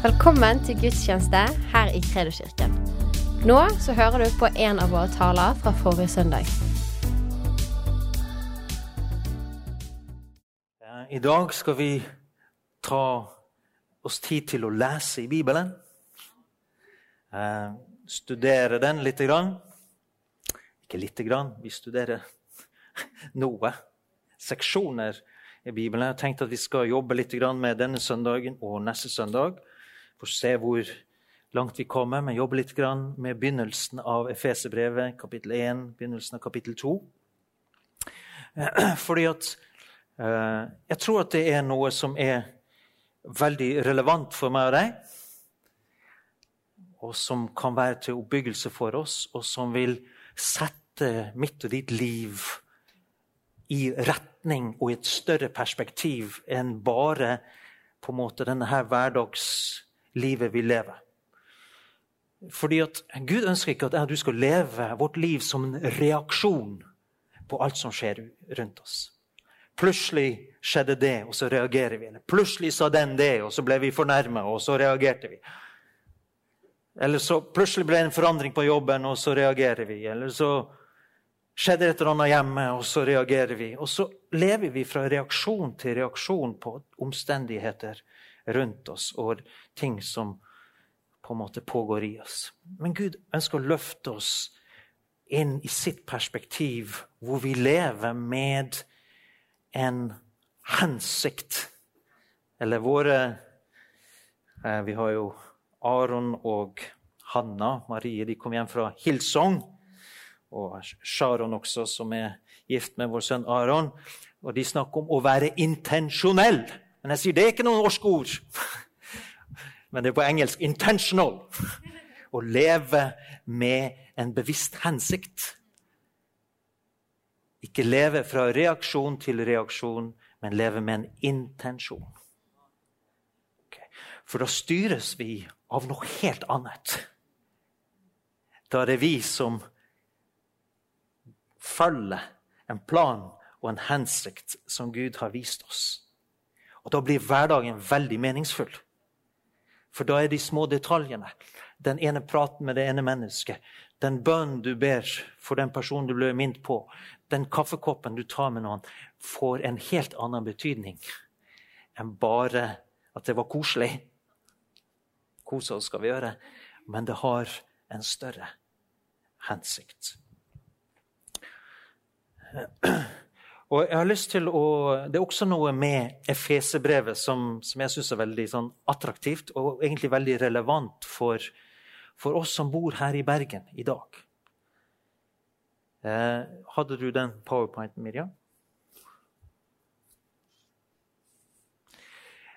Velkommen til gudstjeneste her i Kredoskirken. Nå så hører du på en av våre taler fra forrige søndag. I dag skal vi ta oss tid til å lese i Bibelen. Eh, studere den lite grann. Ikke lite grann, vi studerer noe. Seksjoner i Bibelen. Jeg har tenkt at vi skal jobbe litt med denne søndagen og neste søndag. Får se hvor langt vi kommer, men jobbe litt med begynnelsen av Efeserbrevet, kapittel 1, begynnelsen av kapittel 2. Eh, Fordi at eh, Jeg tror at det er noe som er veldig relevant for meg og deg. Og som kan være til oppbyggelse for oss, og som vil sette mitt og ditt liv i retning og i et større perspektiv enn bare på en måte denne her hverdagslivet vi lever. Fordi at Gud ønsker ikke at jeg og du skal leve vårt liv som en reaksjon på alt som skjer rundt oss. Plutselig skjedde det, og så reagerer vi. Eller plutselig sa den det, og så ble vi fornærma, og så reagerte vi. Eller så plutselig ble det en forandring på jobben, og så reagerer vi. Eller så skjedde et eller annet hjemme, og så reagerer vi. Og så lever vi fra reaksjon til reaksjon på omstendigheter rundt oss og ting som på en måte pågår i oss. Men Gud ønsker å løfte oss inn i sitt perspektiv, hvor vi lever med en hensikt. Eller våre eh, Vi har jo Aron og Hanna, Marie, de kom hjem fra Hilsong. Og Sharon også, som er gift med vår sønn Aron. Og de snakker om å være intensjonell. Men jeg sier det er ikke noen norske ord. Men det er på engelsk 'intentional'. Å leve med en bevisst hensikt. Ikke leve fra reaksjon til reaksjon, men leve med en intensjon. Okay. For da styres vi av noe helt annet. Da er det vi som følger en plan og en hensikt som Gud har vist oss. Og Da blir hverdagen veldig meningsfull. For da er de små detaljene, den ene praten med det ene mennesket, den bønnen du ber for den personen du ble minnet på, den kaffekoppen du tar med noen, får en helt annen betydning enn bare at det var koselig. Kose oss skal vi gjøre, men det har en større hensikt. Og jeg har lyst til å, Det er også noe med Efesebrevet som, som jeg syns er veldig sånn, attraktivt og egentlig veldig relevant for, for, oss som bor her i Bergen i dag. Eh, hadde du den powerpointen, Miriam?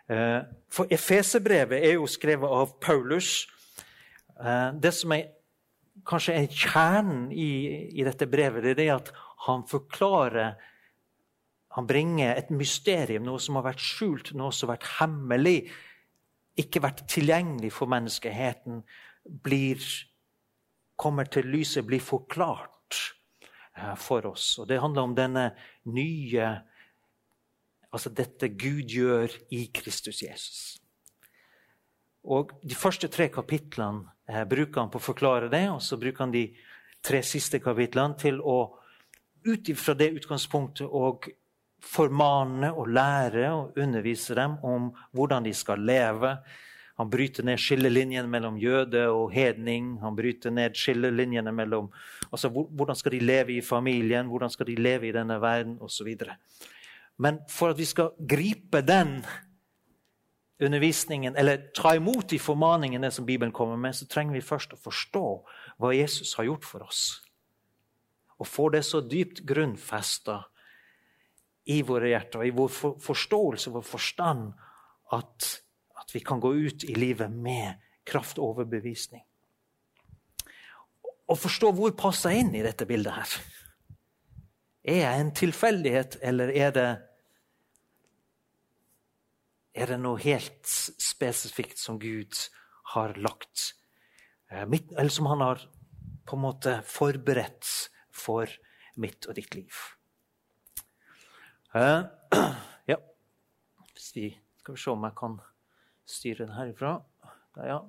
Eh, for Efesebrevet er jo skrevet av Paulus. Eh, det som er kanskje er kjernen i, i dette brevet, det er at han forklarer Han bringer et mysterium, noe som har vært skjult, noe som har vært hemmelig, ikke vært tilgjengelig for menneskeheten, blir, kommer til lyset, blir forklart eh, for oss. Og Det handler om denne nye Altså dette Gud gjør i Kristus Jesus. Og De første tre kapitlene eh, bruker han på å forklare det, og så bruker han de tre siste kapitlene til å ut fra det utgangspunktet og formane og lære og undervise dem om hvordan de skal leve. Han bryter ned skillelinjene mellom jøde og hedning. Han bryter ned skillelinjene mellom altså, Hvordan skal de leve i familien, hvordan skal de leve i denne verden, osv. Men for at vi skal gripe den undervisningen, eller ta imot de formaningene som Bibelen kommer med, så trenger vi først å forstå hva Jesus har gjort for oss og få det så dypt grunnfesta i våre hjerter, i vår forståelse, vår forstand, at, at vi kan gå ut i livet med kraftoverbevisning. og forstå hvor passer jeg inn i dette bildet her. Er jeg en tilfeldighet, eller er det er det noe helt spesifikt som Gud har lagt eh, Eller som han har på en måte forberedt for mitt og ditt liv. Uh, ja vi Skal vi se om jeg kan styre den herifra. Ja.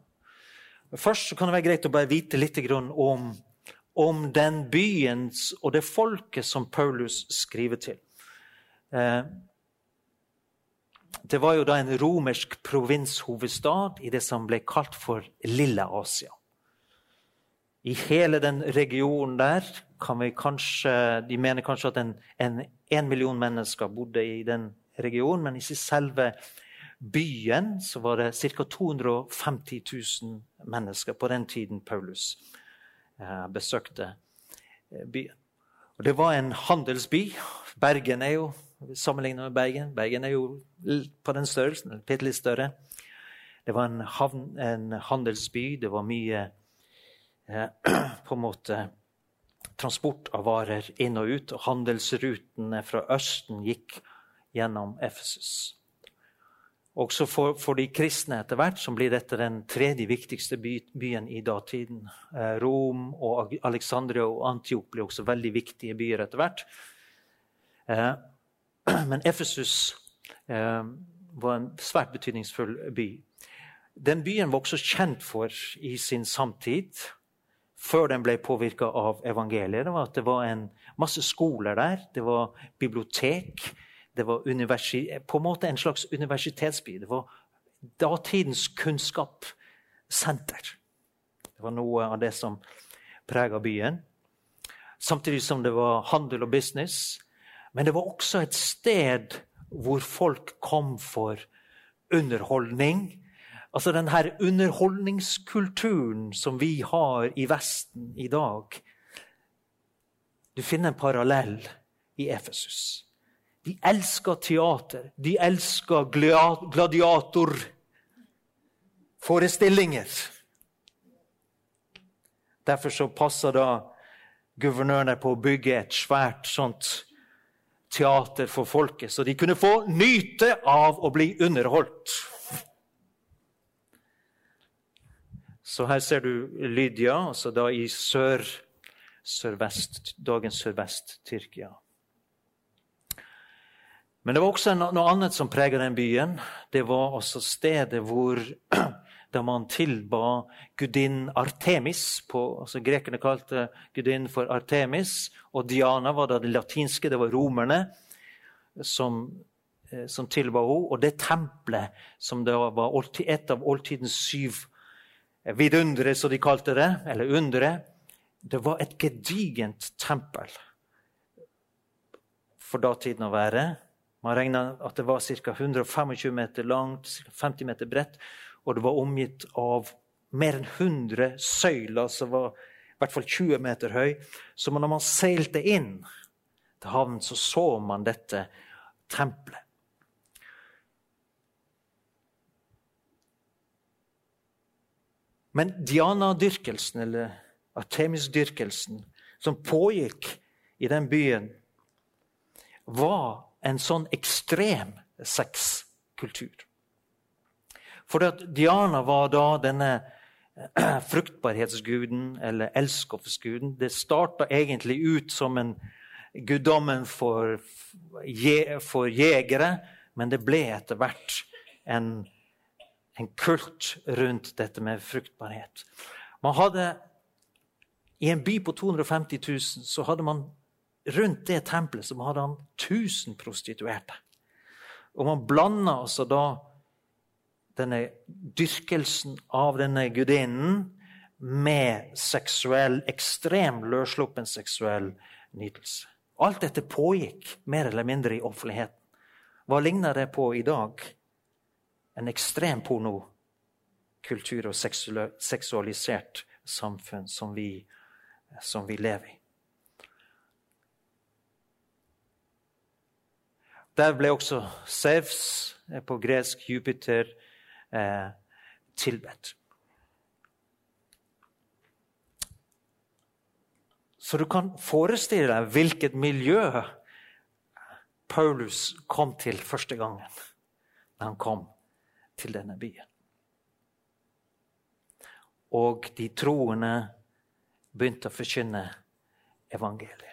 Først kan det være greit å bare vite litt om, om den byen og det folket som Paulus skriver til. Eh, det var jo da en romersk provinshovedstad i det som ble kalt for Lille Asia. I hele den regionen der kan vi kanskje De mener kanskje at en, en, en million mennesker bodde i den regionen, men i selve byen så var det ca. 250 000 mennesker på den tiden Paulus eh, besøkte eh, byen. Og Det var en handelsby. Bergen er jo sammenlignet med Bergen. Bergen er jo på den størrelsen, bitte litt større. Det var en, havn, en handelsby. Det var mye eh, på en måte transport av varer inn og ut. Og handelsrutene fra Østen gikk gjennom Efesus. Også for, for, de kristne etter hvert som blir dette den tredje viktigste by, byen i datiden. Eh, Rom og Alexandria og Antiok blir også veldig viktige byer etter hvert. Eh, men Efesus eh, var en svært betydningsfull by. Den byen var også kjent for i sin samtid, før den ble påvirka av evangeliet. Var at det var en masse skoler der, det var bibliotek. Det var på en måte en slags universitetsby. Det var datidens kunnskapssenter. Det var noe av det som prega byen. Samtidig som det var handel og business. Men det var også et sted hvor folk kom for underholdning. Altså den her underholdningskulturen som vi har i Vesten i dag. Du finner en parallell i Efesus. De elsker teater. De elsker gladiatorforestillinger. Derfor så passer da guvernørene på å bygge et svært sånt teater for folket, så de kunne få nyte av å bli underholdt. Så her ser du Lydia, altså da i sør, sørvest, dagens sørvest-Tyrkia. Men det var også noe annet som preget den byen. Det var også stedet hvor da man tilba gudinnen Artemis på, altså Grekerne kalte gudinnen for Artemis, og Diana var da det latinske. Det var romerne som, eh, som tilba henne. Og det tempelet, som da var et av oldtidens syv vidundere, som de kalte det, eller undere, det var et gedigent tempel for datiden å være. Man regna at det var ca. 125 meter langt, 50 meter bredt, og det var omgitt av mer enn 100 søyler som var i hvert fall 20 meter høy. Så når man seilte inn til havnen, så så man dette tempelet. Men Diana-dyrkelsen, eller Artemis-dyrkelsen, som pågikk i den byen, var en sånn ekstrem sexkultur. For Diana var da denne eh, fruktbarhetsguden, eller elskovsguden. Det starta egentlig ut som en guddommen for, for, jegere, men det ble etter hvert en, en kult rundt dette med fruktbarhet. Man hadde I en by på 250 000 så hadde man rundt det tempelet så hadde han 1000 prostituerte. Og man blanda altså da denne dyrkelsen av denne gudinnen med seksuell, ekstrem løssluppen seksuell nytelse. Alt dette pågikk mer eller mindre i offentligheten. Hva ligner det på i dag? En ekstrem pornokultur og seksualisert samfunn som vi, som vi lever i. Der ble også Sevs, eh, på gresk Jupiter, eh, tilbedt. Så du kan forestille deg hvilket miljø Paulus kom til første gangen da han kom til denne byen. Og de troende begynte å forkynne evangeliet.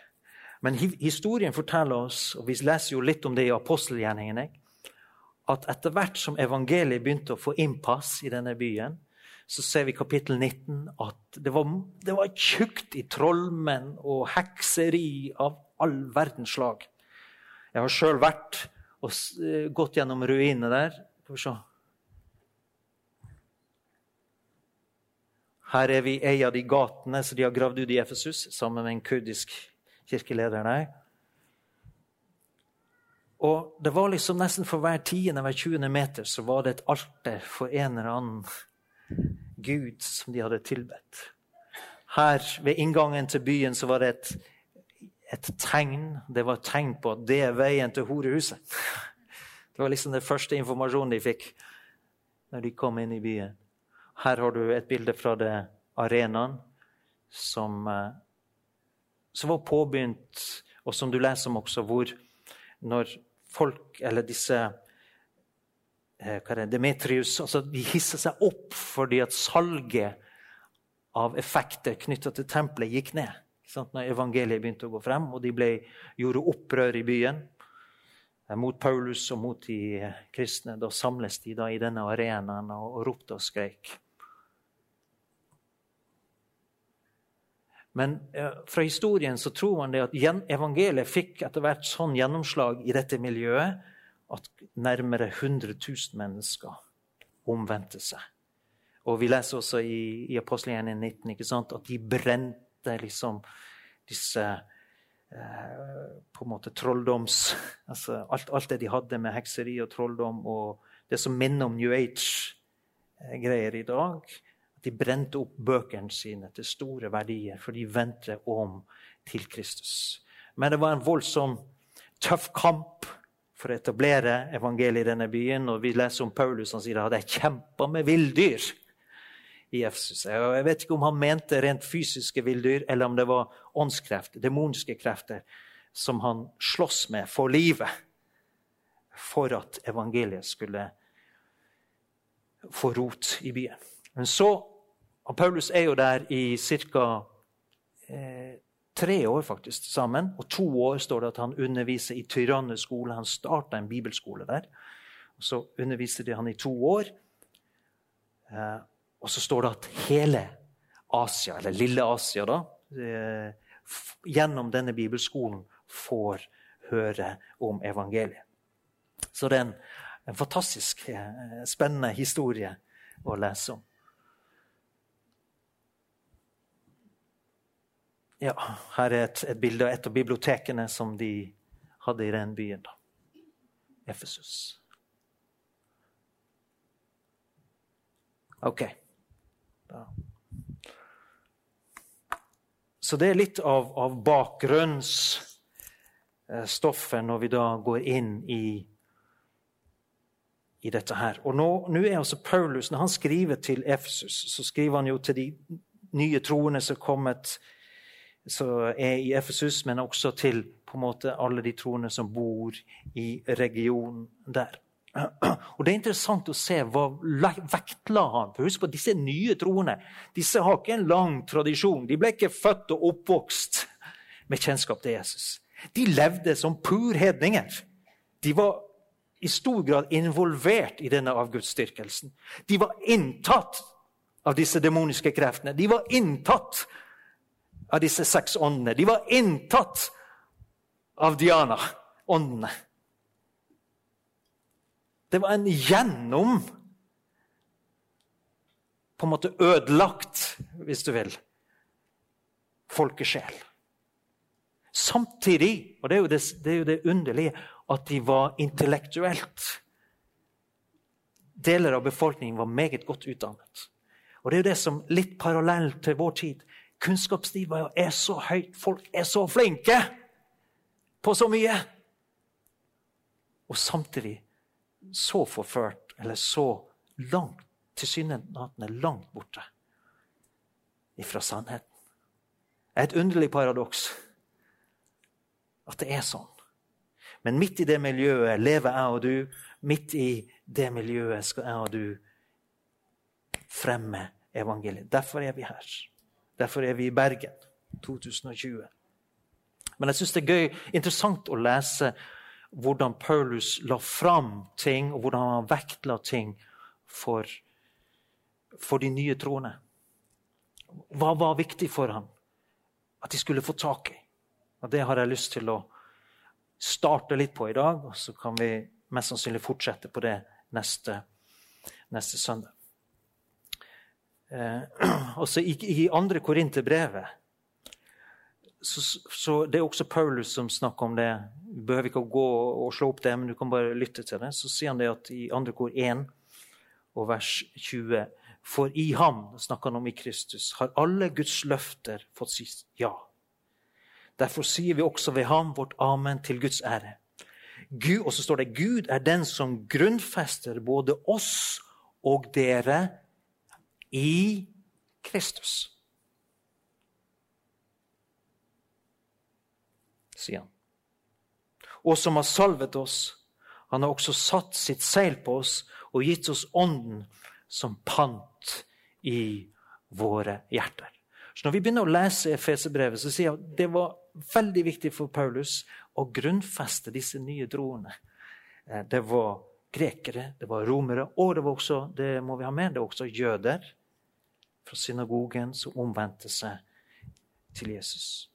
Men historien forteller oss, og vi leser jo litt om det i apostelgjerningene, at etter hvert som evangeliet begynte å få innpass i denne byen, så ser vi i kapittel 19 at det var, det var tjukt i trollmenn og hekseri av all verdens slag. Jeg har sjøl vært og gått gjennom ruinene der. Skal vi se. Her er vi i ei av de gatene som de har gravd ut i Efesus, sammen med en kurdisk kirkeleder der. Og det var liksom Nesten for hver tiende, hver 20. meter så var det et alter for en eller annen gud som de hadde tilbedt. Her ved inngangen til byen så var det et, et tegn. Det var et tegn på at det er veien til horehuset. Det var liksom den første informasjonen de fikk når de kom inn i byen. Her har du et bilde fra det arenaen som, eh, som var påbegynt, og som du leser om også, hvor når folk, eller disse eh, hva er det, Demetrius altså De hisser seg opp fordi at salget av effekter knytta til tempelet gikk ned. Når evangeliet begynte å gå frem, og de ble, gjorde opprør i byen eh, mot Paulus og mot de kristne. Da samles de da i denne arenaen og, og ropte og skreik. Men eh, fra historien så tror man det at evangeliet fikk etter hvert sånn gjennomslag i dette miljøet at nærmere 100 000 mennesker omvendte seg. Og vi leser også i, i Apostelgjerningen 19 ikke sant, at de brente liksom disse eh, på en måte trolldoms altså alt, alt, det de hadde med hekseri og trolldom og det som minner om New Age-greier i dag de brente opp bøkene sine til store verdier, for de vendte om til Kristus. Men det var en voldsom tøff kamp for å etablere evangeliet i denne byen. Og vi leser om Paulus han sier at jeg kjempa med villdyr i Efsus. Jeg vet ikke om han mente rent fysiske villdyr, eller om det var åndskrefter, demonske krefter, som han sloss med for livet. For at evangeliet skulle få rot i byen. Men så og Paulus er jo der i ca. Eh, tre år faktisk sammen. Og to år står det at han underviser i Tyrannes skole. Han starta en bibelskole der. Og Så underviser de han i to år. Eh, og så står det at hele Asia, eller lille Asia, da, eh, gjennom denne bibelskolen får høre om evangeliet. Så det er en, en fantastisk eh, spennende historie å lese om. Ja, her er et, et, bilde av et av bibliotekene som de hadde i den byen. da. Efesus. Ok. Da. Så det er litt av, av bakgrunnsstoffet når vi da går inn i, i dette her. Og nå, nå, er altså Paulus, Når han skriver til Efesus, så skriver han jo til de nye troende som er kommet som er i Efesus, men også til på en måte alle de troende som bor i regionen der. Og Det er interessant å se hva vektla han. For Husk på disse nye troende. Disse har ikke en lang tradisjon. De ble ikke født og oppvokst med kjennskap til Jesus. De levde som purhedninger. De var i stor grad involvert i denne avgudsdyrkelsen. De var inntatt av disse demoniske kreftene. De var inntatt av disse seks åndene. De var inntatt av Diana-åndene. Det var en gjennom På en måte ødelagt, hvis du vil, folkesjel. Samtidig, og det er, det, det er jo det, underlige, at de var intellektuelt Deler av befolkningen var meget godt utdannet. Og det er jo det som litt parallelt til vår tid. Kunnskapsnivået er så høyt. Folk er så flinke på så mye. Og samtidig så forført, eller så langt tilsynelatende langt borte ifra sannheten. Det er et underlig paradoks at det er sånn. Men midt i det miljøet lever jeg og du. Midt i det miljøet skal jeg og du fremme evangeliet. Derfor er vi her. Derfor er vi i Bergen 2020. Men jeg syns det er gøy, interessant å lese hvordan Paulus la fram ting, og hvordan han vektla ting for, for de nye troende. Hva var viktig for ham at de skulle få tak i? Og Det har jeg lyst til å starte litt på i dag, og så kan vi mest sannsynlig fortsette på det neste, neste søndag. Eh, også i, i andre Korinterbrevet så, så Det er også Paulus som snakker om det. Du behøver ikke å gå og slå opp det, men du kan bare lytte til det. Så sier han det at i andre kor 1 og vers 20 For i ham, snakker han om i Kristus, har alle Guds løfter fått si ja. Derfor sier vi også ved ham vårt amen til Guds ære. Gud, og så står det Gud er den som grunnfester både oss og dere i Kristus. Sier han. Og som har salvet oss. Han har også satt sitt seil på oss og gitt oss Ånden som pant i våre hjerter. Så Når vi begynner å lese Efeserbrevet, så sier jeg at det var veldig viktig for Paulus å grunnfeste disse nye troene. Eh, det var grekere, det var romere, og det var også det må vi ha med, det var også jøder fra synagogen som omvendte seg til Jesus.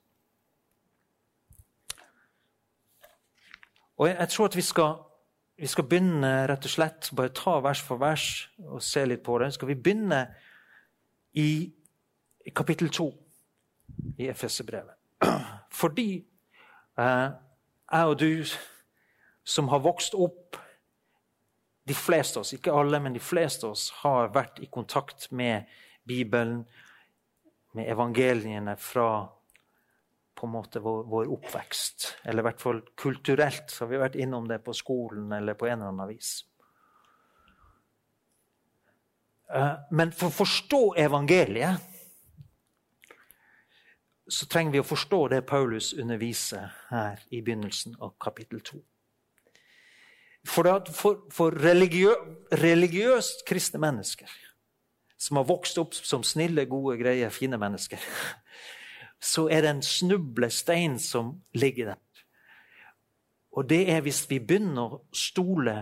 Og jeg, jeg tror at vi skal, vi skal, begynne rett og slett, bare ta vers for vers og se litt på det. Skal vi begynne i, i kapittel 2 i FS-brevet? Fordi eh, jeg og du som har vokst opp De fleste av oss, ikke alle, men de fleste av oss har vært i kontakt med Bibelen, med evangeliene fra på en måte vår, vår, oppvekst. Eller i hvert fall kulturelt så har vi vært innom det på skolen eller på en eller annen vis. Eh, men for å forstå evangeliet så trenger vi å forstå det Paulus underviser her i begynnelsen av kapittel 2. For, for, for religiø, religiøst kristne mennesker som har vokst opp som snille, gode, greie, fine mennesker, så er det en snublestein som ligger der. Og det er hvis vi begynner å stole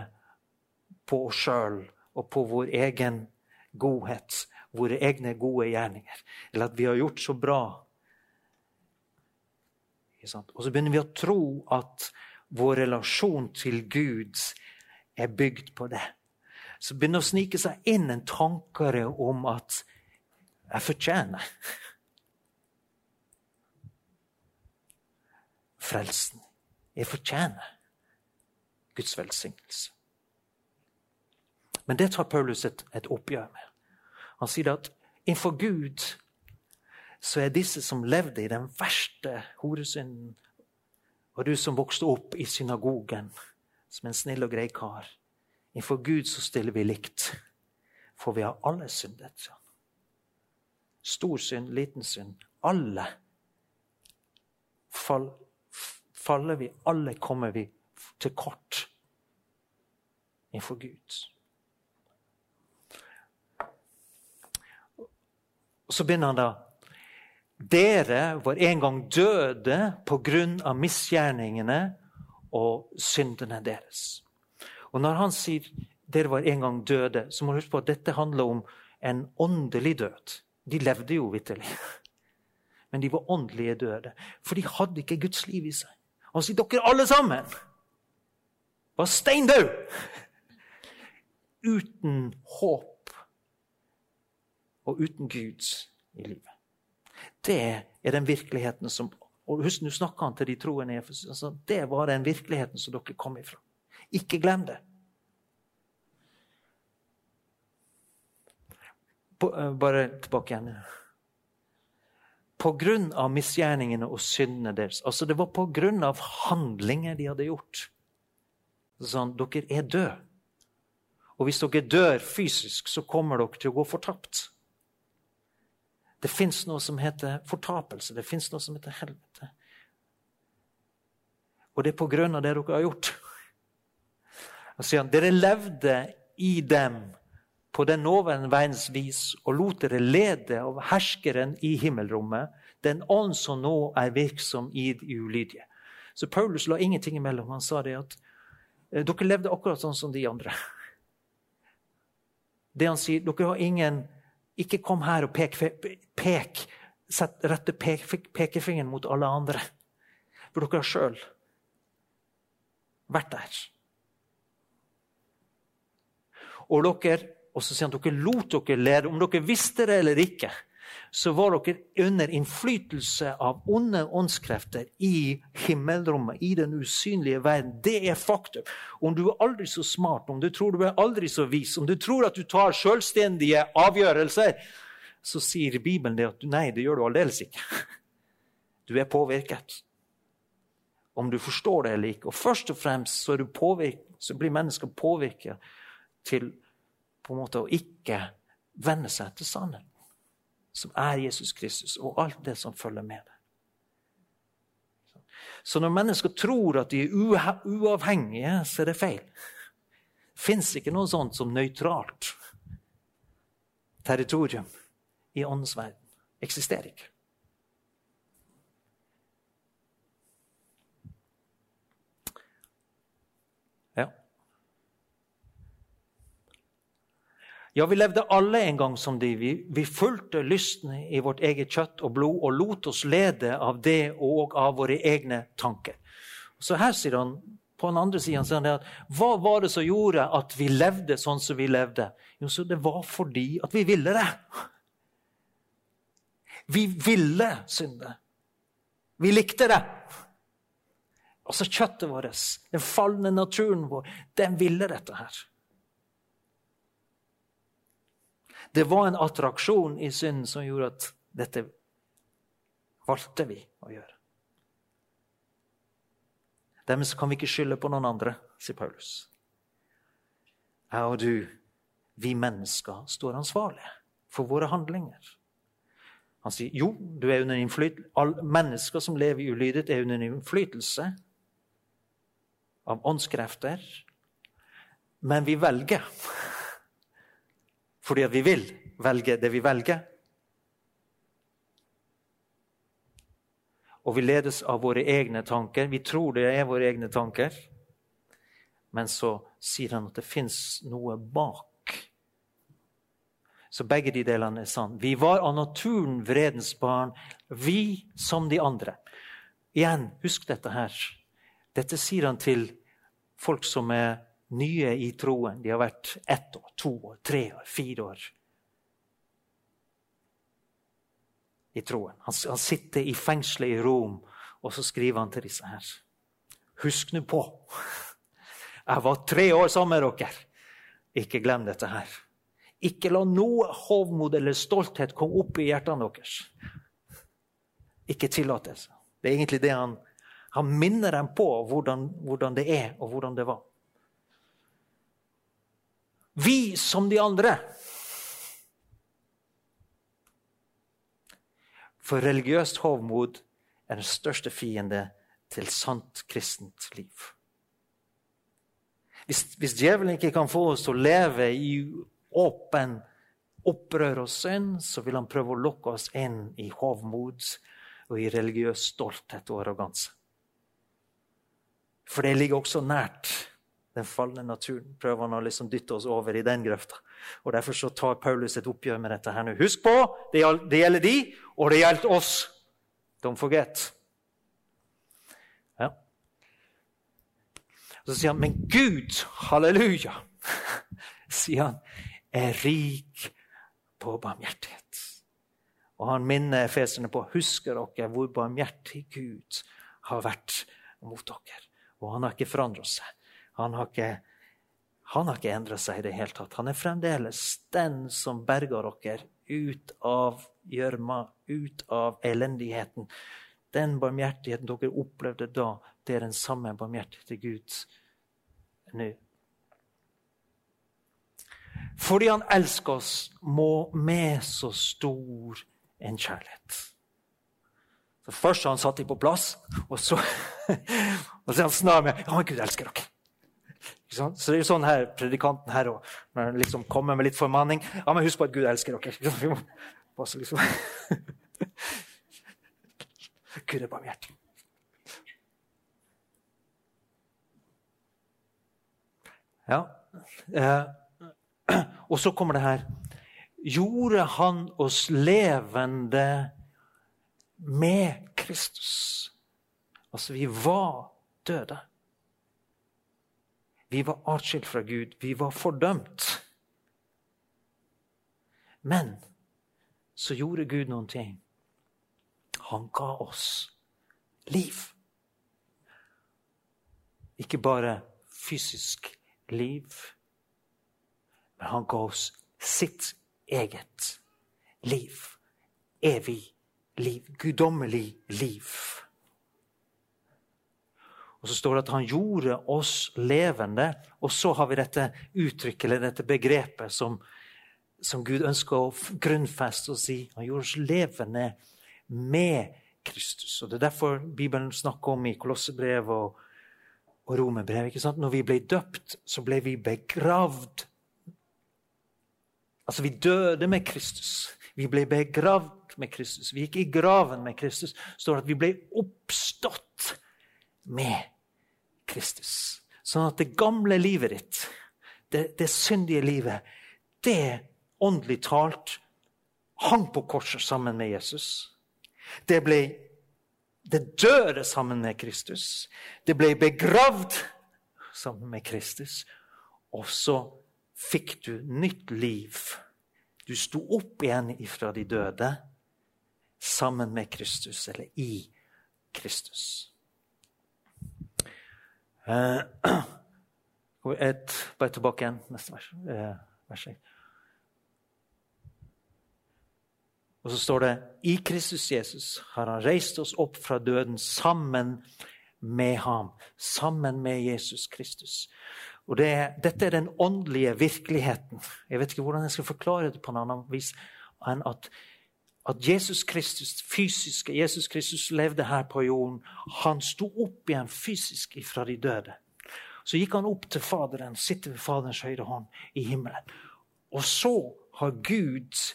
på oss sjøl og på vår egen godhet, våre egne gode gjerninger, eller at vi har gjort så bra og så begynner vi å tro at vår relasjon til Gud er bygd på det. Så begynner å snike seg inn en tanke om at jeg fortjener frelsen. Jeg fortjener Guds velsignelse. Men det tar Paulus et, et oppgjør med. Han sier at innenfor Gud så er disse som levde i den verste horesynden, og du som vokste opp i synagogen som en snill og grei kar Innenfor Gud så stiller vi likt, for vi har alle syndet. Stor synd, liten synd. Alle fall, faller vi, alle kommer vi til kort innenfor Gud. Og Så begynner han da dere var en gang døde på grunn av misgjerningene og syndene deres. Og Når han sier dere var en gang døde, så må du huske på at dette handler om en åndelig død. De levde jo vitterlig, men de var åndelige døde. For de hadde ikke Guds liv i seg. Han sier dere alle sammen var steindøde! Uten håp og uten Gud i livet. Det er den virkeligheten som og husk, Nå snakker han til de troende. Altså, det var den virkeligheten som dere kom ifra. Ikke glem det. Uh, bare tilbake igjen. På grunn av misgjerningene og syndene deres. Altså Det var på grunn av handlinger de hadde gjort. Sånn, dere er døde. Og hvis dere dør fysisk, så kommer dere til å gå fortapt. Det fins noe som heter fortapelse. Det fins noe som heter helvete. Og det er på grunn av det dere har gjort. Og sier han, Dere levde i dem på den nåværende verdens vis og lot dere lede av herskeren i himmelrommet, den ånd som nå er virksom i de ulydige. Så Paulus la ingenting imellom. Han sa det at eh, dere levde akkurat sånn som de andre. Det han sier, Dere har ingen Ikke kom her og pek, pek sett rette pek, pekefingeren mot alle andre. For dere har sjøl vært der. Og dere, og så sier han dere lot dere lære, om dere visste det eller ikke så var dere under innflytelse av onde åndskrefter i himmelrommet, i den usynlige verden. Det er faktum. Om du er aldri så smart, om du tror du er aldri så vis, om du tror at du tar selvstendige avgjørelser, så sier Bibelen det at nei, det gjør du aldeles ikke. Du er påvirket. Om du forstår det eller ikke. Og først og fremst så, så blir mennesker påvirket til på en måte å ikke venne seg til sannheten som er Jesus Kristus, og alt det som følger med det. Så når mennesker tror at de er uavhengige, så er det feil. Det fins ikke noe sånt som nøytralt territorium i åndens verden. Eksisterer ikke. Ja, vi levde alle en gang som de. Vi, vi fulgte lysten i vårt eget kjøtt og blod og lot oss lede av det og av våre egne tanker. Så her sier han på den andre siden sier han at hva var det som gjorde at vi levde sånn som vi levde? Jo, så Det var fordi at vi ville det. Vi ville synde. Vi likte det. Altså kjøttet vårt, den falne naturen vår, den ville dette her. Det var en attraksjon i synden som gjorde at dette valgte vi å gjøre. Dermed kan vi ikke skylde på noen andre, sier Paulus. Jeg og du, vi mennesker, står ansvarlige for våre handlinger. Han sier jo, du er under innflytelse. Mennesker som lever i ulydighet, er under innflytelse av åndskrefter. Men vi velger fordi vi vil velge det vi velger. Og vi ledes av våre egne tanker. Vi tror det er våre egne tanker. Men så sier han at det fins noe bak. Så begge de delene er sann. Vi var av naturen vredens barn, vi som de andre. Igjen, husk dette her. Dette sier han til folk som er nye i troen. De har vært ett år, to år, tre år, fire år i troen. Han, han sitter i fengselet i Rom, og så skriver han til disse her. Husk nå på Jeg var tre år sammen med dere. Ikke glem dette her. Ikke la noe hovmod eller stolthet komme opp i hjertene deres. Ikke tillatelse. det. Er egentlig det han, han minner dem på, hvordan, hvordan det er, og hvordan det var. Vi som de andre. For religiøst hovmod er den største fiende til sant kristent liv. Hvis, hvis djevelen ikke kan få oss til å leve i åpen opprør og synd, så vil han prøve å lokke oss inn i hovmod og i religiøs stolthet og arroganse. For det ligger også nært den falne naturen. Prøver han å liksom dytte oss over i den grøfta. Og Derfor så tar Paulus et oppgjør med dette her nå. Husk på, det gjelder de, og det gjelder oss. Don't forget. Ja. Så sier han, men Gud, halleluja, sier han, er rik på barmhjertighet. Og han minner efeserne på husker dere hvor barmhjertig Gud har vært mot dere. Og han har ikke forandret seg. Han har ikke, han ikke endra seg i det hele tatt. Han er fremdeles den som berger dere ut av gjørma, ut av elendigheten. Den barmhjertigheten dere opplevde da, det er den samme barmhjertigheten til Gud nå. Fordi han elsker oss, må med så stor en kjærlighet. Så Først har han satt dem på plass, og så, og så er han snar med ja, Gud elsker dere. Så det er jo sånn her, predikanten her og liksom kommer med litt formaning Ja, men husk på at Gud elsker dere. Vi må passe liksom. Gud er barmhjertig. Ja. Eh, og så kommer det her. gjorde han oss levende med Kristus. Altså, vi var døde. Vi var atskilt fra Gud. Vi var fordømt. Men så gjorde Gud noen ting. Han ga oss liv. Ikke bare fysisk liv, men han ga oss sitt eget liv. Evig liv. Guddommelig liv. Og så står det at han gjorde oss levende. Og så har vi dette uttrykket, eller dette begrepet, som, som Gud ønsker å grunnfeste og si. Han gjorde oss levende med Kristus. Og Det er derfor Bibelen snakker om i Kolossebrevet og, og Romerbrevet. Når vi ble døpt, så ble vi begravd Altså, vi døde med Kristus. Vi ble begravd med Kristus. Vi gikk i graven med Kristus. står det at vi ble oppstått med Kristus. Sånn at det gamle livet ditt, det, det syndige livet, det åndelig talt hang på korset sammen med Jesus. Det ble det døde sammen med Kristus. Det ble begravd sammen med Kristus. Og så fikk du nytt liv. Du sto opp igjen ifra de døde sammen med Kristus, eller i Kristus. Uh, et, bare tilbake igjen. Neste vers. Uh, vers. Og så står det i Kristus Jesus har han reist oss opp fra døden sammen med ham. Sammen med Jesus Kristus. Og det, Dette er den åndelige virkeligheten. Jeg vet ikke hvordan jeg skal forklare det på en annen vis enn at, at Jesus Kristus, fysiske Jesus Kristus levde her på jorden. Han sto opp igjen fysisk fra de døde. Så gikk han opp til Faderen, sitter ved Faderens høyre hånd i himmelen. Og så har Gud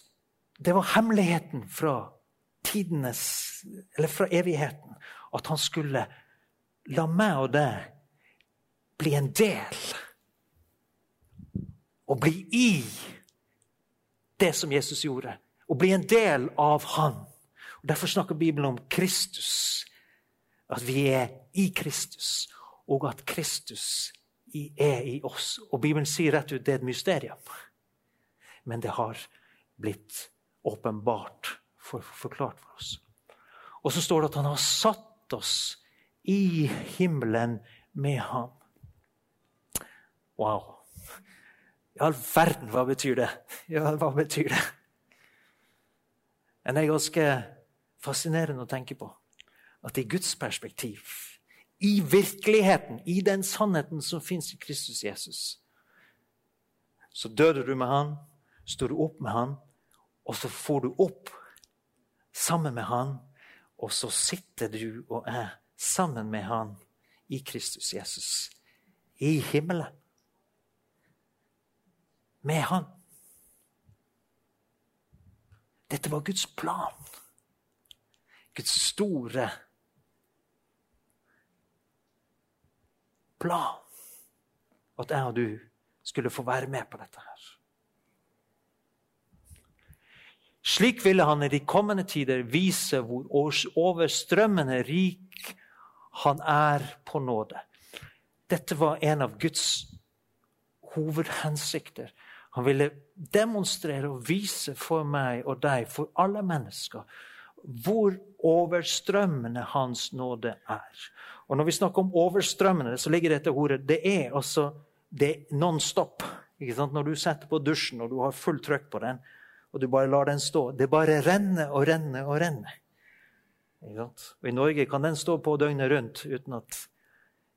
Det var hemmeligheten fra tidenes, eller fra evigheten, at han skulle la meg og deg bli en del. Og bli i det som Jesus gjorde. Og bli en del av Han. Og Derfor snakker Bibelen om Kristus. At vi er i Kristus, og at Kristus er i oss. Og Bibelen sier rett ut det er et mysterium. Men det har blitt åpenbart, for, forklart for oss. Og så står det at han har satt oss i himmelen med ham. Wow. I all verden, hva betyr det? Ja, hva betyr det? Det er ganske fascinerende å tenke på. At i Guds perspektiv, i virkeligheten, i den sannheten som fins i Kristus Jesus, så døde du med han, står du opp med han, og så får du opp sammen med han, og så sitter du og er sammen med han i Kristus Jesus, i himmelen med han. Dette var Guds plan. Guds store plan. At jeg og du skulle få være med på dette her. Slik ville han i de kommende tider vise hvor overstrømmende rik han er på nåde. Dette var en av Guds hovedhensikter. Han ville demonstrere og vise for meg og deg, for alle mennesker, hvor overstrømmende Hans nåde er. Og Når vi snakker om overstrømmende, så ligger dette ordet Det er altså det nonstop. non stop. Når du setter på dusjen og du har fullt trøkk på den, og du bare lar den stå Det bare renner og renner og renner. Og I Norge kan den stå på døgnet rundt uten at,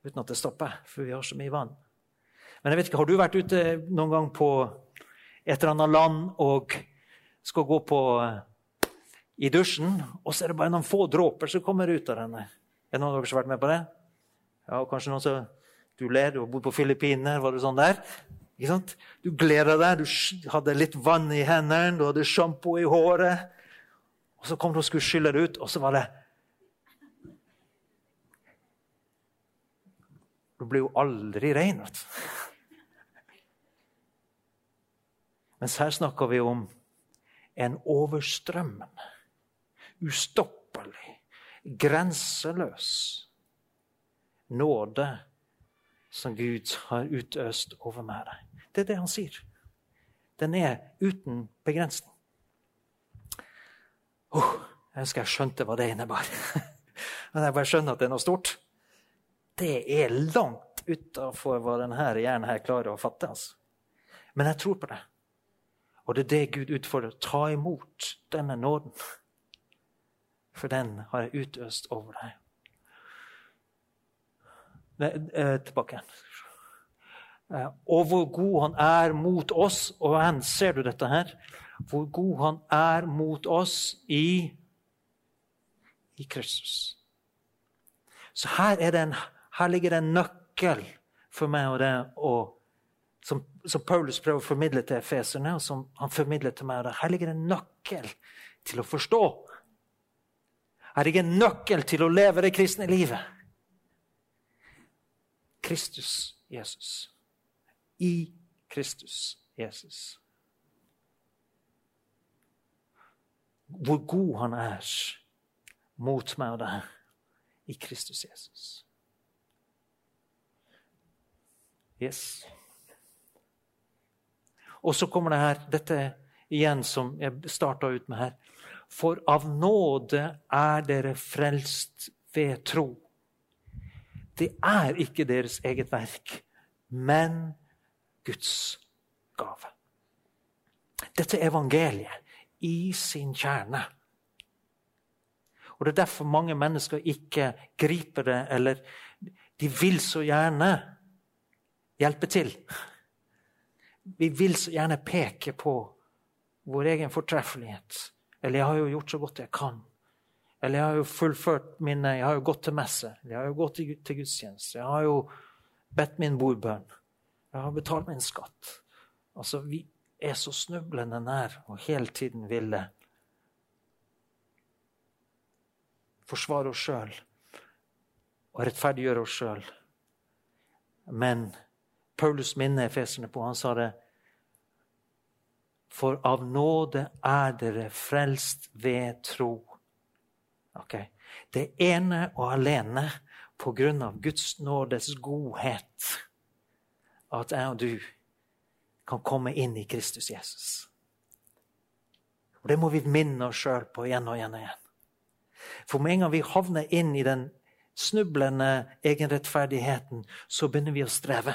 uten at det stopper, for vi har så mye vann. Men jeg vet ikke, har du vært ute noen gang på et eller annet land og skal gå på i dusjen, og så er det bare noen få dråper som kommer ut av denne? Er det noen av dere som har vært med på det? Ja, Kanskje noen som Du ler, du har bodd på Filippinene, var det sånn der? Ikke sant? Du gleder deg, du hadde litt vann i hendene, du hadde sjampo i håret. Og så kom du og skulle skylle det ut, og så var det Du blir jo aldri ren. Mens her snakker vi om en overstrømmende, ustoppelig, grenseløs nåde som Gud har utøst over meg. Det er det han sier. Den er uten begrensning. Oh, jeg ønsker jeg skjønte hva det innebar. Men jeg bare skjønner at det er noe stort. Det er langt utafor hva denne hjernen her klarer å fatte. Altså. Men jeg tror på det. Og det er det Gud utfordrer. Ta imot denne nåden. For den har jeg utøst over deg. Ne, eh, tilbake igjen. Eh, og hvor god han er mot oss. Og igjen, ser du dette her? Hvor god han er mot oss i, i Kristus. Så her, en, her, ligger det en nøkkel for meg og det, og, som, som, Paulus prøver å formidle til efeserne, og som han formidler til meg. Her ligger en nøkkel til å forstå. Her ligger en nøkkel til å leve det kristne livet. Kristus Jesus i Kristus Jesus. Hvor god han er mot meg og deg i Kristus Jesus. Yes. Og så kommer det her, dette igjen som jeg starta ut med her. For av nåde er dere frelst ved tro. Det er ikke deres eget verk, men Guds gave. Dette er evangeliet i sin kjerne. Og Det er derfor mange mennesker ikke griper det, eller de vil så gjerne hjelpe til. Vi vil så gjerne peke på vår egen fortreffelighet. Eller 'jeg har jo gjort så godt jeg kan'. Eller 'jeg har jo fullført mine Jeg har jo gått til messe. Jeg har jo gått til gudstjeneste. Jeg har jo bedt min bordbønn. Jeg har betalt min skatt. Altså, Vi er så snublende nær og hele tiden ville forsvare oss sjøl og rettferdiggjøre oss sjøl. Men Paulus minner efeserne på Han sa det For av nåde er dere frelst ved tro. Okay. Det ene og alene på grunn av Guds nådes godhet at jeg og du kan komme inn i Kristus Jesus. Og Det må vi minne oss sjøl på igjen og igjen og igjen. For med en gang vi havner inn i den snublende egenrettferdigheten, så begynner vi å streve.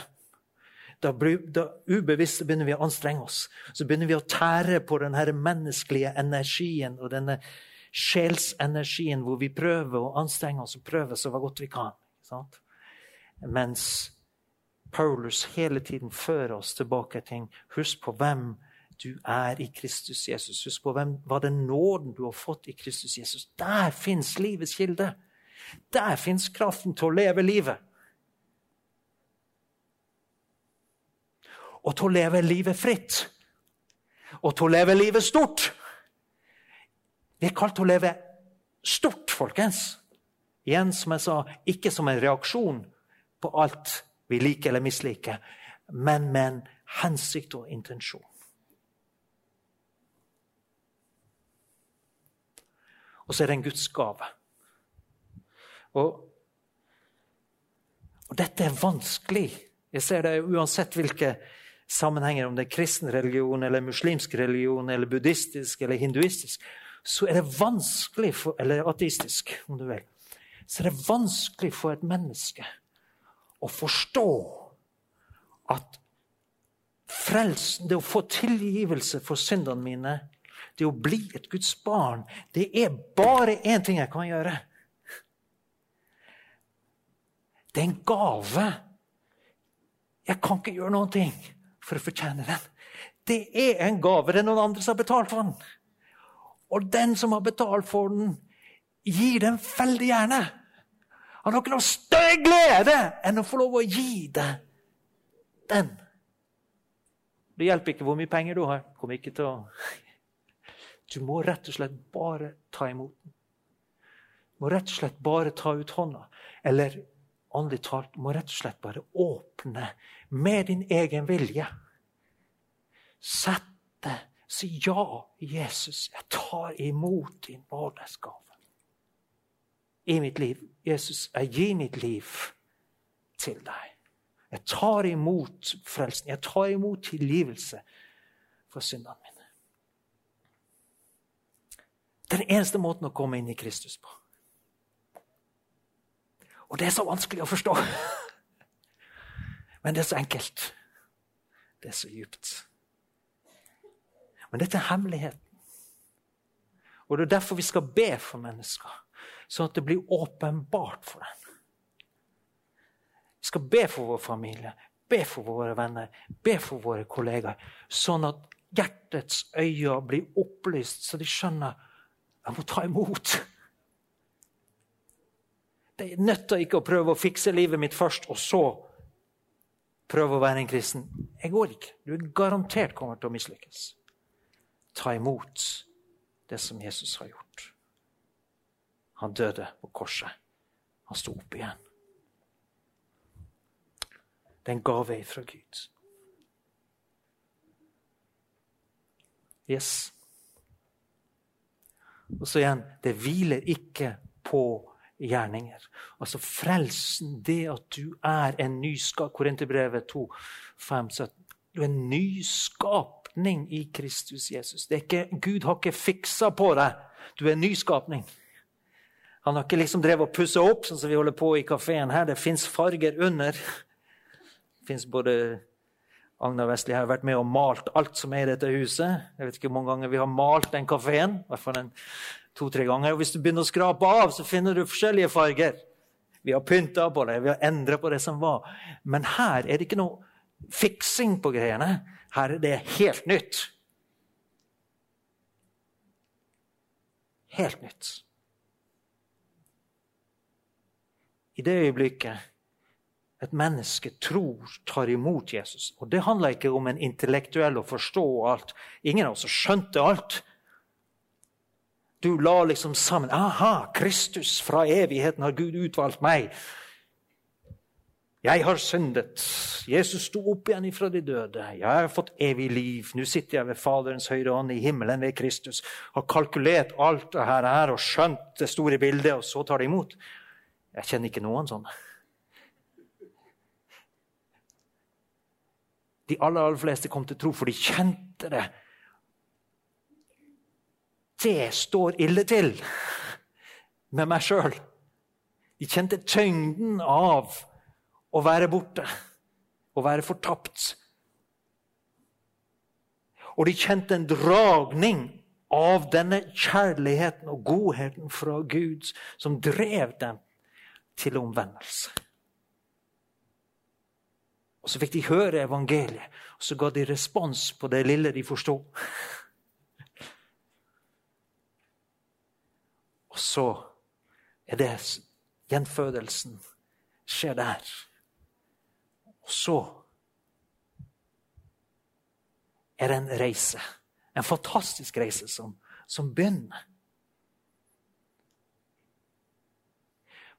Da, da ubevisst begynner vi å anstrenge oss. Så begynner vi å tære på den menneskelige energien og denne sjelsenergien hvor vi prøver å anstrenge oss og prøver så godt vi kan. Mens Paulus hele tiden fører oss tilbake til Husk på hvem du er i Kristus Jesus. Husk på hvem, hva den nåden du har fått i Kristus Jesus. Der fins livets kilde. Der fins kraften til å leve livet. Og til å leve livet fritt. Og til å leve livet stort. Vi er kalt til å leve stort, folkens. Igjen, som jeg sa, ikke som en reaksjon på alt vi liker eller misliker, men med en hensikt og intensjon. Og så er det en Guds gave. Og, og dette er vanskelig. Jeg ser det uansett hvilke sammenhenger, om det er kristen religion, eller muslimsk religion, eller buddhistisk eller hinduistisk, så er det vanskelig for, eller ateistisk, om du vil, så er det vanskelig for et menneske å forstå at frelsen, det å få tilgivelse for syndene mine, det å bli et Guds barn, det er bare én ting jeg kan gjøre. Det er en gave. Jeg kan ikke gjøre noen ting for å fortjene den. Det er en gave. Det er noen andre som har betalt for den. Og den som har betalt for den, gir den veldig gjerne. Han har ikke noe større glede enn å få lov å gi deg den. Det hjelper ikke hvor mye penger du har. Kom ikke til å Du må rett og slett bare ta imot den. Du må rett og slett bare ta ut hånda. Eller åndelig talt, du må rett og slett bare åpne med din egen vilje. Sette Si ja, Jesus, jeg tar imot din nådesgave. I mitt liv. Jesus, jeg gir mitt liv til deg. Jeg tar imot frelsen. Jeg tar imot tilgivelse for syndene mine. Det er den eneste måten å komme inn i Kristus på. Og det er så vanskelig å forstå. Men det er så enkelt. Det er så djupt. Men dette er hemmeligheten. Og det er derfor vi skal be for mennesker, sånn at det blir åpenbart for dem. Vi skal be for vår familie, be for våre venner, be for våre kollegaer. Sånn at hjertets øyne blir opplyst, så de skjønner jeg må ta imot. Det nytter ikke å prøve å fikse livet mitt først, og så prøve å være en kristen. Jeg går ikke. Du er garantert kommer til å mislykkes. Ta imot det som Jesus har gjort. Han døde på korset. Han sto opp igjen. Det er en gave fra Gud. Yes. Og så igjen det hviler ikke på gjerninger. Altså frelsen, det at du er en nyskap Korinterbrevet 2, 5, 17. Du er en nyskapning i Kristus Jesus. Ikke, Gud har ikke fiksa på deg. Du er en nyskapning. Han har ikke liksom drevet og pussa opp, sånn som vi holder på i kafeen her. Det fins farger under Det fins både Agnar Vestli har vært med og malt alt som er i dette huset. Jeg vet ikke hvor mange ganger vi har malt den kafeen. I fall to-tre ganger. Og hvis du begynner å skrape av, så finner du forskjellige farger. Vi har pynta på det, vi har endra på det som var. Men her er det ikke noe fiksing på greiene. Her er det helt nytt. Helt nytt. I det øyeblikket et menneske tror, tar imot Jesus. Og Det handler ikke om en intellektuell å forstå alt. Ingen av oss skjønte alt. Du la liksom sammen Aha, Kristus, fra evigheten har Gud utvalgt meg. Jeg har syndet. Jesus sto opp igjen ifra de døde. Jeg har fått evig liv. Nå sitter jeg ved Faderens høyre hånd i himmelen ved Kristus. Har kalkulert alt det her og skjønt det store bildet, og så tar det imot. Jeg kjenner ikke noen sånn. de aller, aller fleste kom til tro, for de kjente det. Det står ille til med meg sjøl. De kjente tyngden av å være borte, å være fortapt. Og de kjente en dragning av denne kjærligheten og godheten fra Gud som drev dem til omvendelse. Og Så fikk de høre evangeliet, og så ga de respons på det lille de forsto. Og så er det gjenfødelsen skjer der. Og så er det en reise. En fantastisk reise som, som begynner.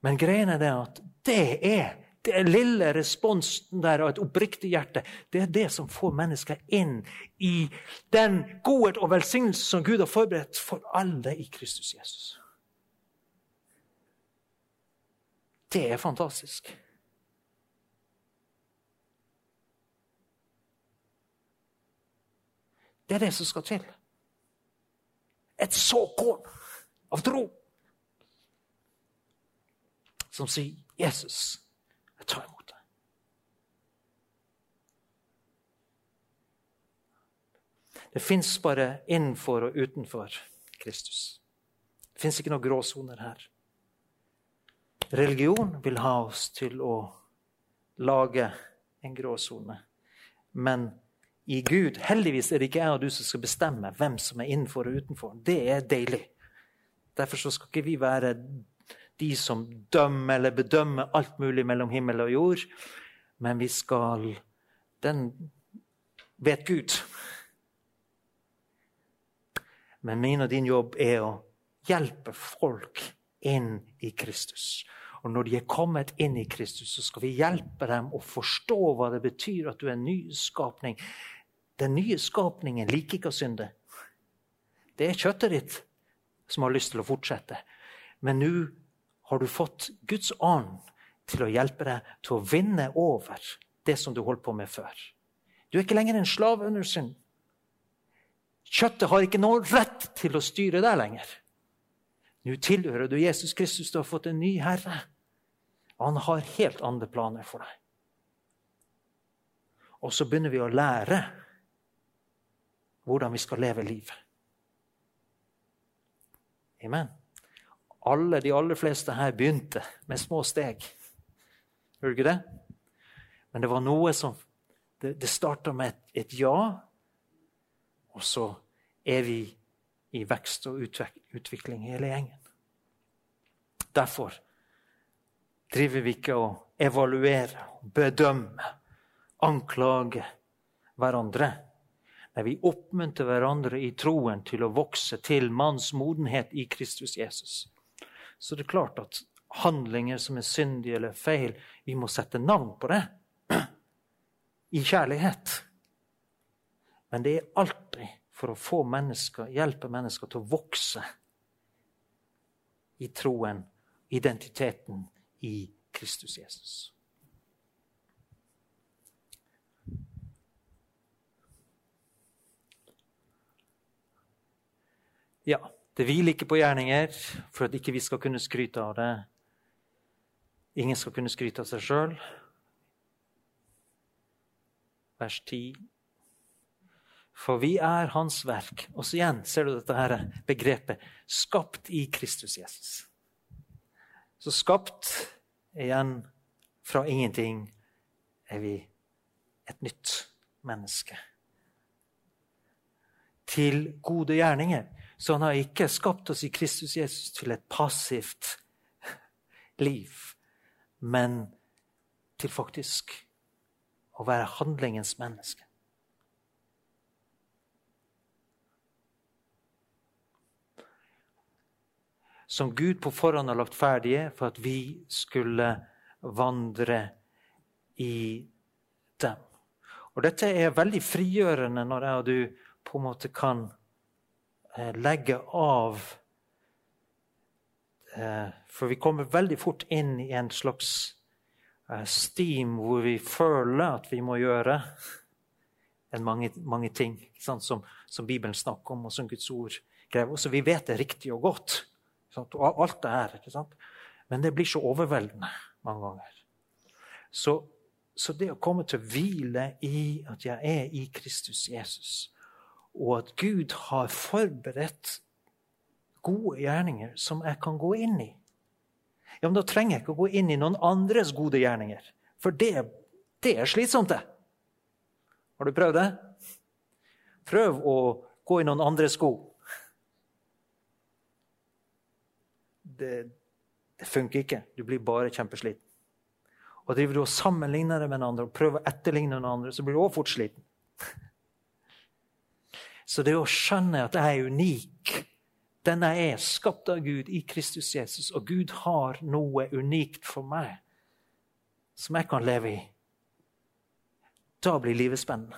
Men greien er at det er det lille responsen der av et oppriktig hjerte, det er det som får mennesker inn i den godhet og velsignelse som Gud har forberedt for alle i Kristus Jesus. Det er fantastisk. Det er det som skal til. Et såkorn av tro som sier 'Jesus' jeg tar imot deg'. Det fins bare innenfor og utenfor Kristus. Det fins ikke noen gråsoner her. Religion vil ha oss til å lage en gråsone. Men i Gud Heldigvis er det ikke jeg og du som skal bestemme hvem som er innenfor og utenfor. Det er deilig. Derfor skal ikke vi være de som dømmer eller bedømmer alt mulig mellom himmel og jord. Men vi skal Den vet Gud. Men min og din jobb er å hjelpe folk inn i Kristus. Og når de er kommet inn i Kristus, så skal vi hjelpe dem å forstå hva det betyr at du er en ny skapning. Den nye skapningen liker ikke å synde. Det er kjøttet ditt som har lyst til å fortsette. Men nå har du fått Guds ånd til å hjelpe deg til å vinne over det som du holdt på med før. Du er ikke lenger en slave under synd. Kjøttet har ikke noe rett til å styre deg lenger. Nå tilhører du Jesus Kristus, du har fått en ny herre. Han har helt andre planer for deg. Og så begynner vi å lære hvordan vi skal leve livet. Amen. Alle, De aller fleste her begynte med små steg. Du ikke det? Men det var noe som Det, det starta med et, et, ja, og så er vi i vekst og utvikling hele gjengen. Derfor driver vi ikke å evaluere, bedømme, anklage hverandre. Nei, vi oppmuntrer hverandre i troen til å vokse til manns modenhet i Kristus Jesus. Så det er klart at handlinger som er syndige eller feil. Vi må sette navn på det i kjærlighet. Men det er alltid for å få mennesker, hjelpe mennesker til å vokse i troen, identiteten i Kristus Jesus. Ja, det hviler ikke på gjerninger for at ikke vi skal kunne skryte av det. Ingen skal kunne skryte av seg sjøl. Vers 10. For vi er Hans verk. Og så igjen ser du dette her begrepet skapt i Kristus Jesus. Så skapt igjen fra ingenting er vi et nytt menneske. Til gode gjerninger. Så han har ikke skapt oss i Kristus Jesus til et passivt liv men til faktisk å være handlingens menneske. Som Gud på forhånd har lagt ferdige for at vi skulle vandre i dem. Og Dette er veldig frigjørende når jeg og du på en måte kan eh, legge av Eh, for vi kommer veldig fort inn i en slags eh, steam hvor vi føler at vi må gjøre mange, mange, ting som, som, Bibelen snakker om, og som Guds ord krever. Så vi vet det riktig og godt. Og alt det her. ikke sant? Men det blir så overveldende mange ganger. Så, så det å komme til å hvile i at jeg er i Kristus Jesus, og at Gud har forberedt gode gjerninger som jeg kan gå inn i. Ja, men Da trenger jeg ikke å gå inn i noen andres gode gjerninger. For det, det er slitsomt, det. Har du prøvd det? Prøv å gå i noen andres sko. Det, det funker ikke. Du blir bare kjempesliten. Og driver du og sammenligner deg med andre og prøver å etterligne noen andre, så blir du også fort sliten. Så det å skjønne at jeg er unik den jeg er skapt av Gud i Kristus Jesus, og Gud har noe unikt for meg som jeg kan leve i. Da blir livet spennende.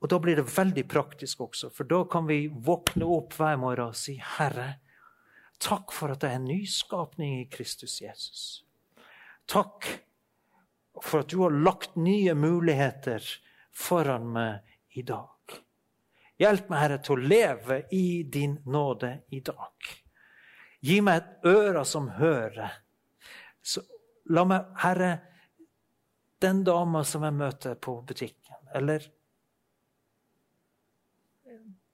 Og da blir det veldig praktisk også, for da kan vi våkne opp hver morgen og si, 'Herre, takk for at det er en nyskapning i Kristus Jesus.' Takk for at du har lagt nye muligheter foran meg i dag. Hjelp meg, Herre, til å leve i din nåde i dag. Gi meg et øre som hører. Så la meg, Herre, den dama som jeg møter på butikken, eller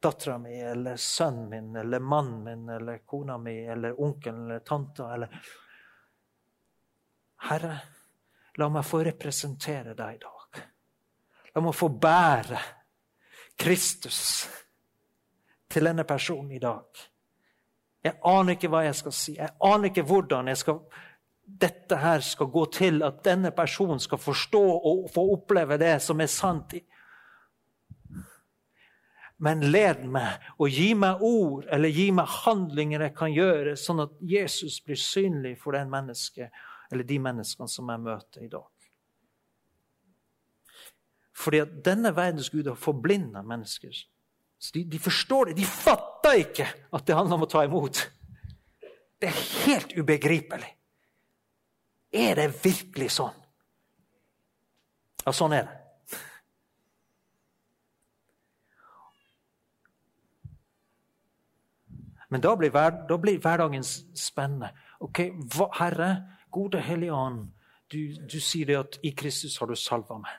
dattera mi, eller sønnen min, eller mannen min, eller kona mi, eller onkelen eller tanta, eller Herre, la meg få representere deg i dag. La meg få bære Kristus til denne personen i dag. Jeg aner ikke hva jeg skal si. Jeg aner ikke hvordan skal, dette her skal gå til, at denne personen skal forstå og få oppleve det som er sant. Men led meg og gi meg ord eller gi meg handlinger jeg kan gjøre, sånn at Jesus blir synlig for den menneske, eller de menneskene som jeg møter i dag. Fordi at denne verdens gud har forblinda mennesker Så de, de forstår det. De fatter ikke at det handler om å ta imot. Det er helt ubegripelig. Er det virkelig sånn? Ja, sånn er det. Men da blir, hver, da blir hverdagen spennende. Ok, hva, Herre, gode Hellige Ånd, du, du, sier det at i Kristus har du salva meg.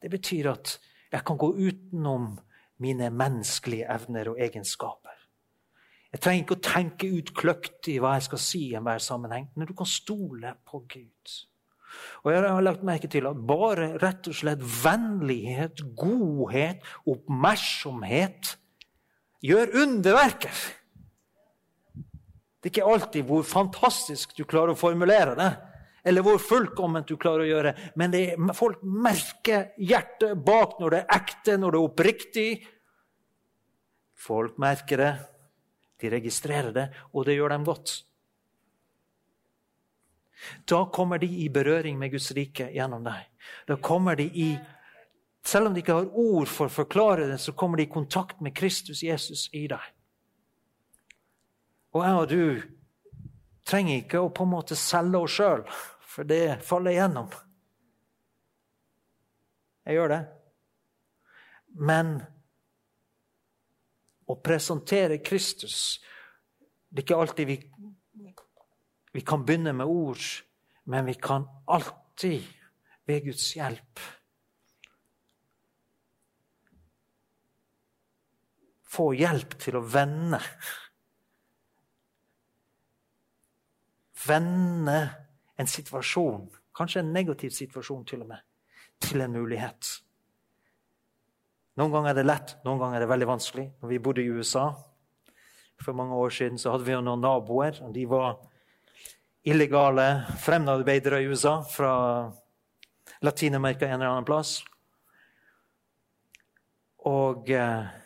Det betyr at jeg kan gå utenom mine menneskelige evner og egenskaper. Jeg trenger ikke å tenke ut kløktig hva jeg skal si i enhver sammenheng, men du kan stole på Gud. Og jeg har lagt merke til at bare rett og slett vennlighet, godhet, oppmerksomhet gjør underverker. Det er ikke alltid hvor fantastisk du klarer å formulere det, eller hvor fullkomment du klarer å gjøre, men er, folk merker hjertet bak når det er ekte, når det er oppriktig. Folk merker det, de registrerer det, og det gjør dem godt. Da kommer de i berøring med Guds rike gjennom deg. Da kommer de i Selv om de ikke har ord for å forklare det, så kommer de i kontakt med Kristus Jesus i deg. Og jeg og du trenger ikke å på en måte selge oss sjøl, for det faller igjennom. Jeg gjør det. Men å presentere Kristus Det er ikke alltid vi, vi kan begynne med ord, men vi kan alltid, ved Guds hjelp Få hjelp til å vende vende en situasjon, kanskje en negativ situasjon til og med, til en mulighet. Noen ganger er det lett, noen ganger er det veldig vanskelig. Når vi bodde i USA for mange år siden, så hadde vi jo noen naboer. og De var illegale fremmedarbeidere i USA fra Latin-Amerika en eller annen plass. Og eh,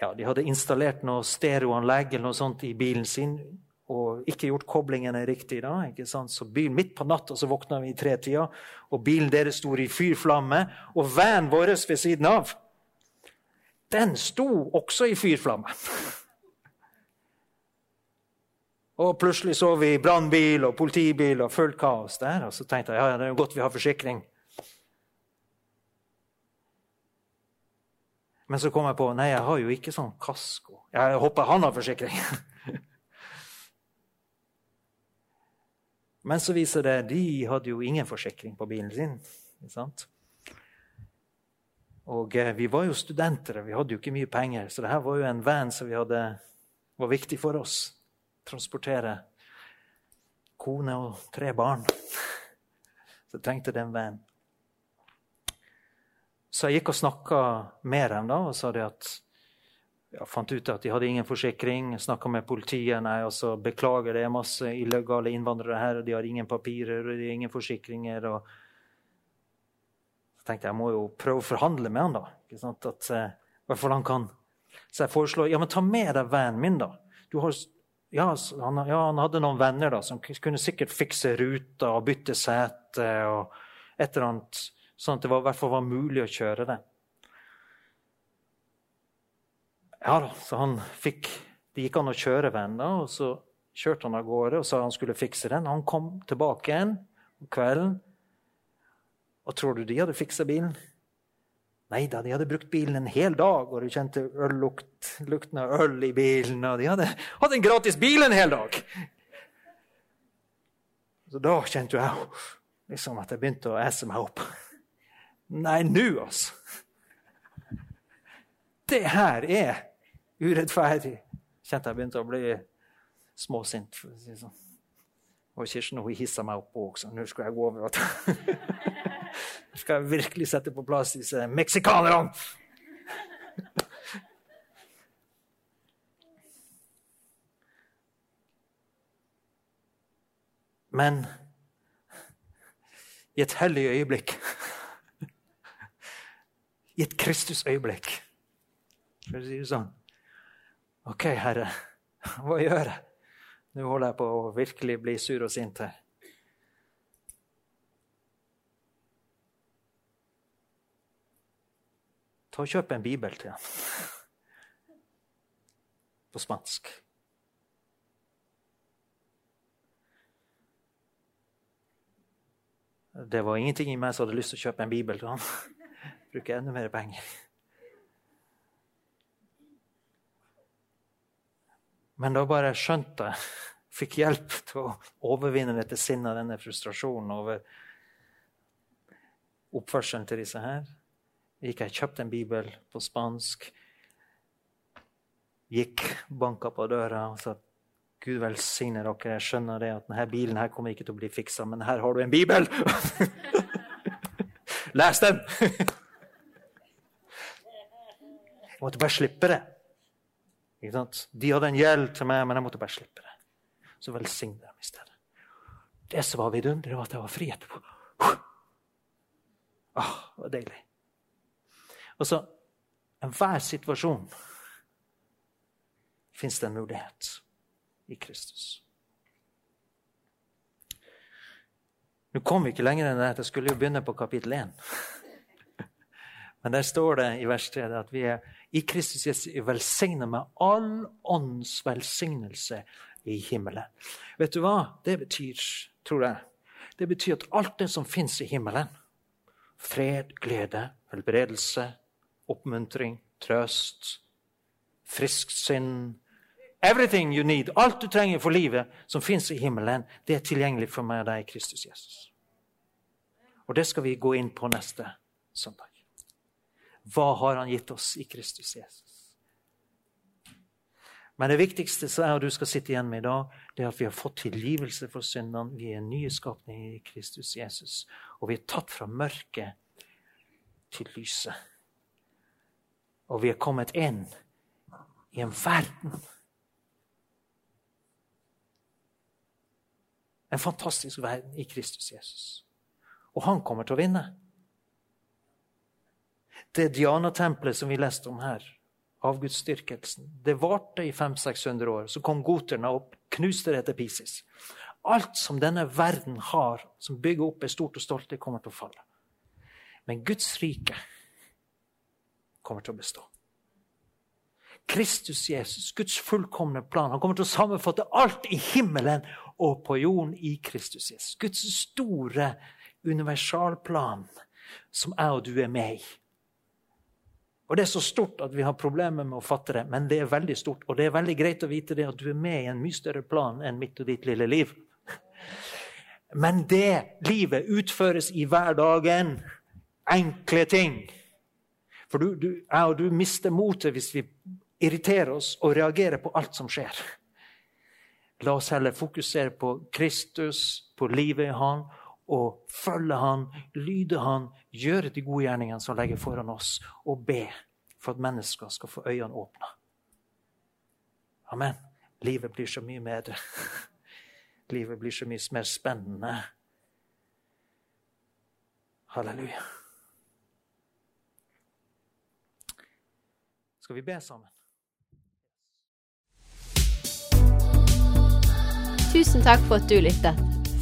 ja, de hadde installert noe stereoanlegg eller noe sånt i bilen sin og ikke gjort koblingene riktig. da, ikke sant? Så bilen midt på natta så våkna vi i tretida, og bilen deres sto i fyrflamme. Og vanen vår ved siden av, den sto også i fyrflamme. Og plutselig så vi brannbil og politibil og fullt kaos der. Og så tenkte jeg ja, det er jo godt vi har forsikring. Men så kom jeg på nei, jeg har jo ikke sånn kasko. Jeg håper han har forsikring. Men så viser det de hadde jo ingen forsikring på bilen sin. Og eh, vi var jo studenter, vi hadde jo ikke mye penger, så det her var jo en van som hadde, var viktig for oss. Transportere kone og tre barn. Så trengte den van. Så jeg gikk og snakka med dem da, og sa det at jeg fant ut at de hadde ingen forsikring. Snakka med politiet. Nei, og så beklager, det er masse illegale innvandrere her, og de har ingen papirer og de har ingen forsikringer. og Så tenkte jeg jeg må jo prøve å forhandle med han, da. Ikke sant? At, uh, han kan. Så jeg foreslår ja, men ta med deg vennen min, da. Har, ja, han, ja, han, hadde noen venner da, som kunne sikkert fikse ruta og bytte sete og et eller annet sånn at det var, i hvert fall var mulig å kjøre det. Ja da, så han fikk Det gikk an å kjøre venner, og så kjørte han av gårde og sa han skulle fikse den. Han kom tilbake igjen om kvelden. Og tror du de hadde fiksa bilen? Nei da, de hadde brukt bilen en hel dag, og du kjente øllukt, lukten av øl i bilen. Og de hadde hatt en gratis bil en hel dag! Så da kjente jeg liksom at jeg begynte å esse meg opp. Nei, nå, altså! Det her er urettferdig. Kjente jeg begynte å bli småsint. for å si sånn. Og Kirsten hun hissa meg opp også. Nå skal jeg gå over. Nå skal jeg virkelig sette på plass disse meksikanerne! Men i et hellig øyeblikk i et Kristusøyeblikk. For å si det sånn. OK, Herre, hva gjør jeg? Nå holder jeg på å virkelig bli sur og sint her. ta og kjøp en bibel til ham. På spansk. Det var ingenting i meg som hadde lyst til å kjøpe en bibel til han. Bruke enda mer penger. Men da bare skjønte jeg, fikk hjelp til å overvinne dette sinnet, denne frustrasjonen over oppførselen til disse her. Gikk jeg kjøpte en bibel på spansk. Gikk, banka på døra og sa Gud velsigne dere. Jeg skjønner det at denne bilen her kommer ikke til å bli fiksa, men her har du en bibel! Les den! Jeg måtte bare slippe det. De hadde en gjeld til meg, men jeg måtte bare slippe det. Så velsigne dem i stedet. Det som var vidunderlig, var at jeg var fri etterpå. Åh, det var deilig. Og så enhver situasjon fins det en mulighet i Kristus. Nå kom vi ikke lenger enn det. Jeg skulle jo begynne på kapittel 1. Men der står det i vers 3 at vi er i Kristus Jesus velsignet med all ånds velsignelse i himmelen. Vet du hva det betyr, tror jeg? Det betyr at alt det som fins i himmelen fred, glede, helbredelse, oppmuntring, trøst, friskt sinn Everything you need, alt du trenger for livet som fins i himmelen, det er tilgjengelig for meg og deg i Kristus Jesus. Og det skal vi gå inn på neste søndag. Hva har han gitt oss i Kristus Jesus? Men det viktigste som jeg og du skal sitte igjen med i dag, det er at vi har fått tilgivelse for syndene. Vi er nye skapninger i Kristus Jesus. Og vi er tatt fra mørket til lyset. Og vi er kommet inn i en verden En fantastisk verden i Kristus Jesus. Og han kommer til å vinne det Diana-tempelet som vi leste om her, avgudsdyrkelsen, det varte i 500-600 år. Så kom goterne og knuste det til Pisis. Alt som denne verden har, som bygger opp er stort og stolt, det kommer til å falle. Men Guds rike kommer til å bestå. Kristus Jesus, Guds fullkomne plan. Han kommer til å sammenfatte alt i himmelen og på jorden i Kristus Jesus. Guds store universalplan som jeg og du er med i. Og Det er så stort at vi har problemer med å fatte det, men det er veldig stort. Og det er veldig greit å vite det at du er med i en mye større plan enn mitt og ditt lille liv. Men det livet utføres i hverdagen. Enkle ting. For du, du, jeg og du mister motet hvis vi irriterer oss og reagerer på alt som skjer. La oss heller fokusere på Kristus, på livet i Han, og følge Han, lyde Han, gjøre de gode gjerningene som legger foran oss, og be for at mennesker skal få øynene åpna. Amen. Livet blir så mye bedre. Livet blir så mye mer spennende. Halleluja. Skal vi be sammen? Tusen takk for at du lyttet.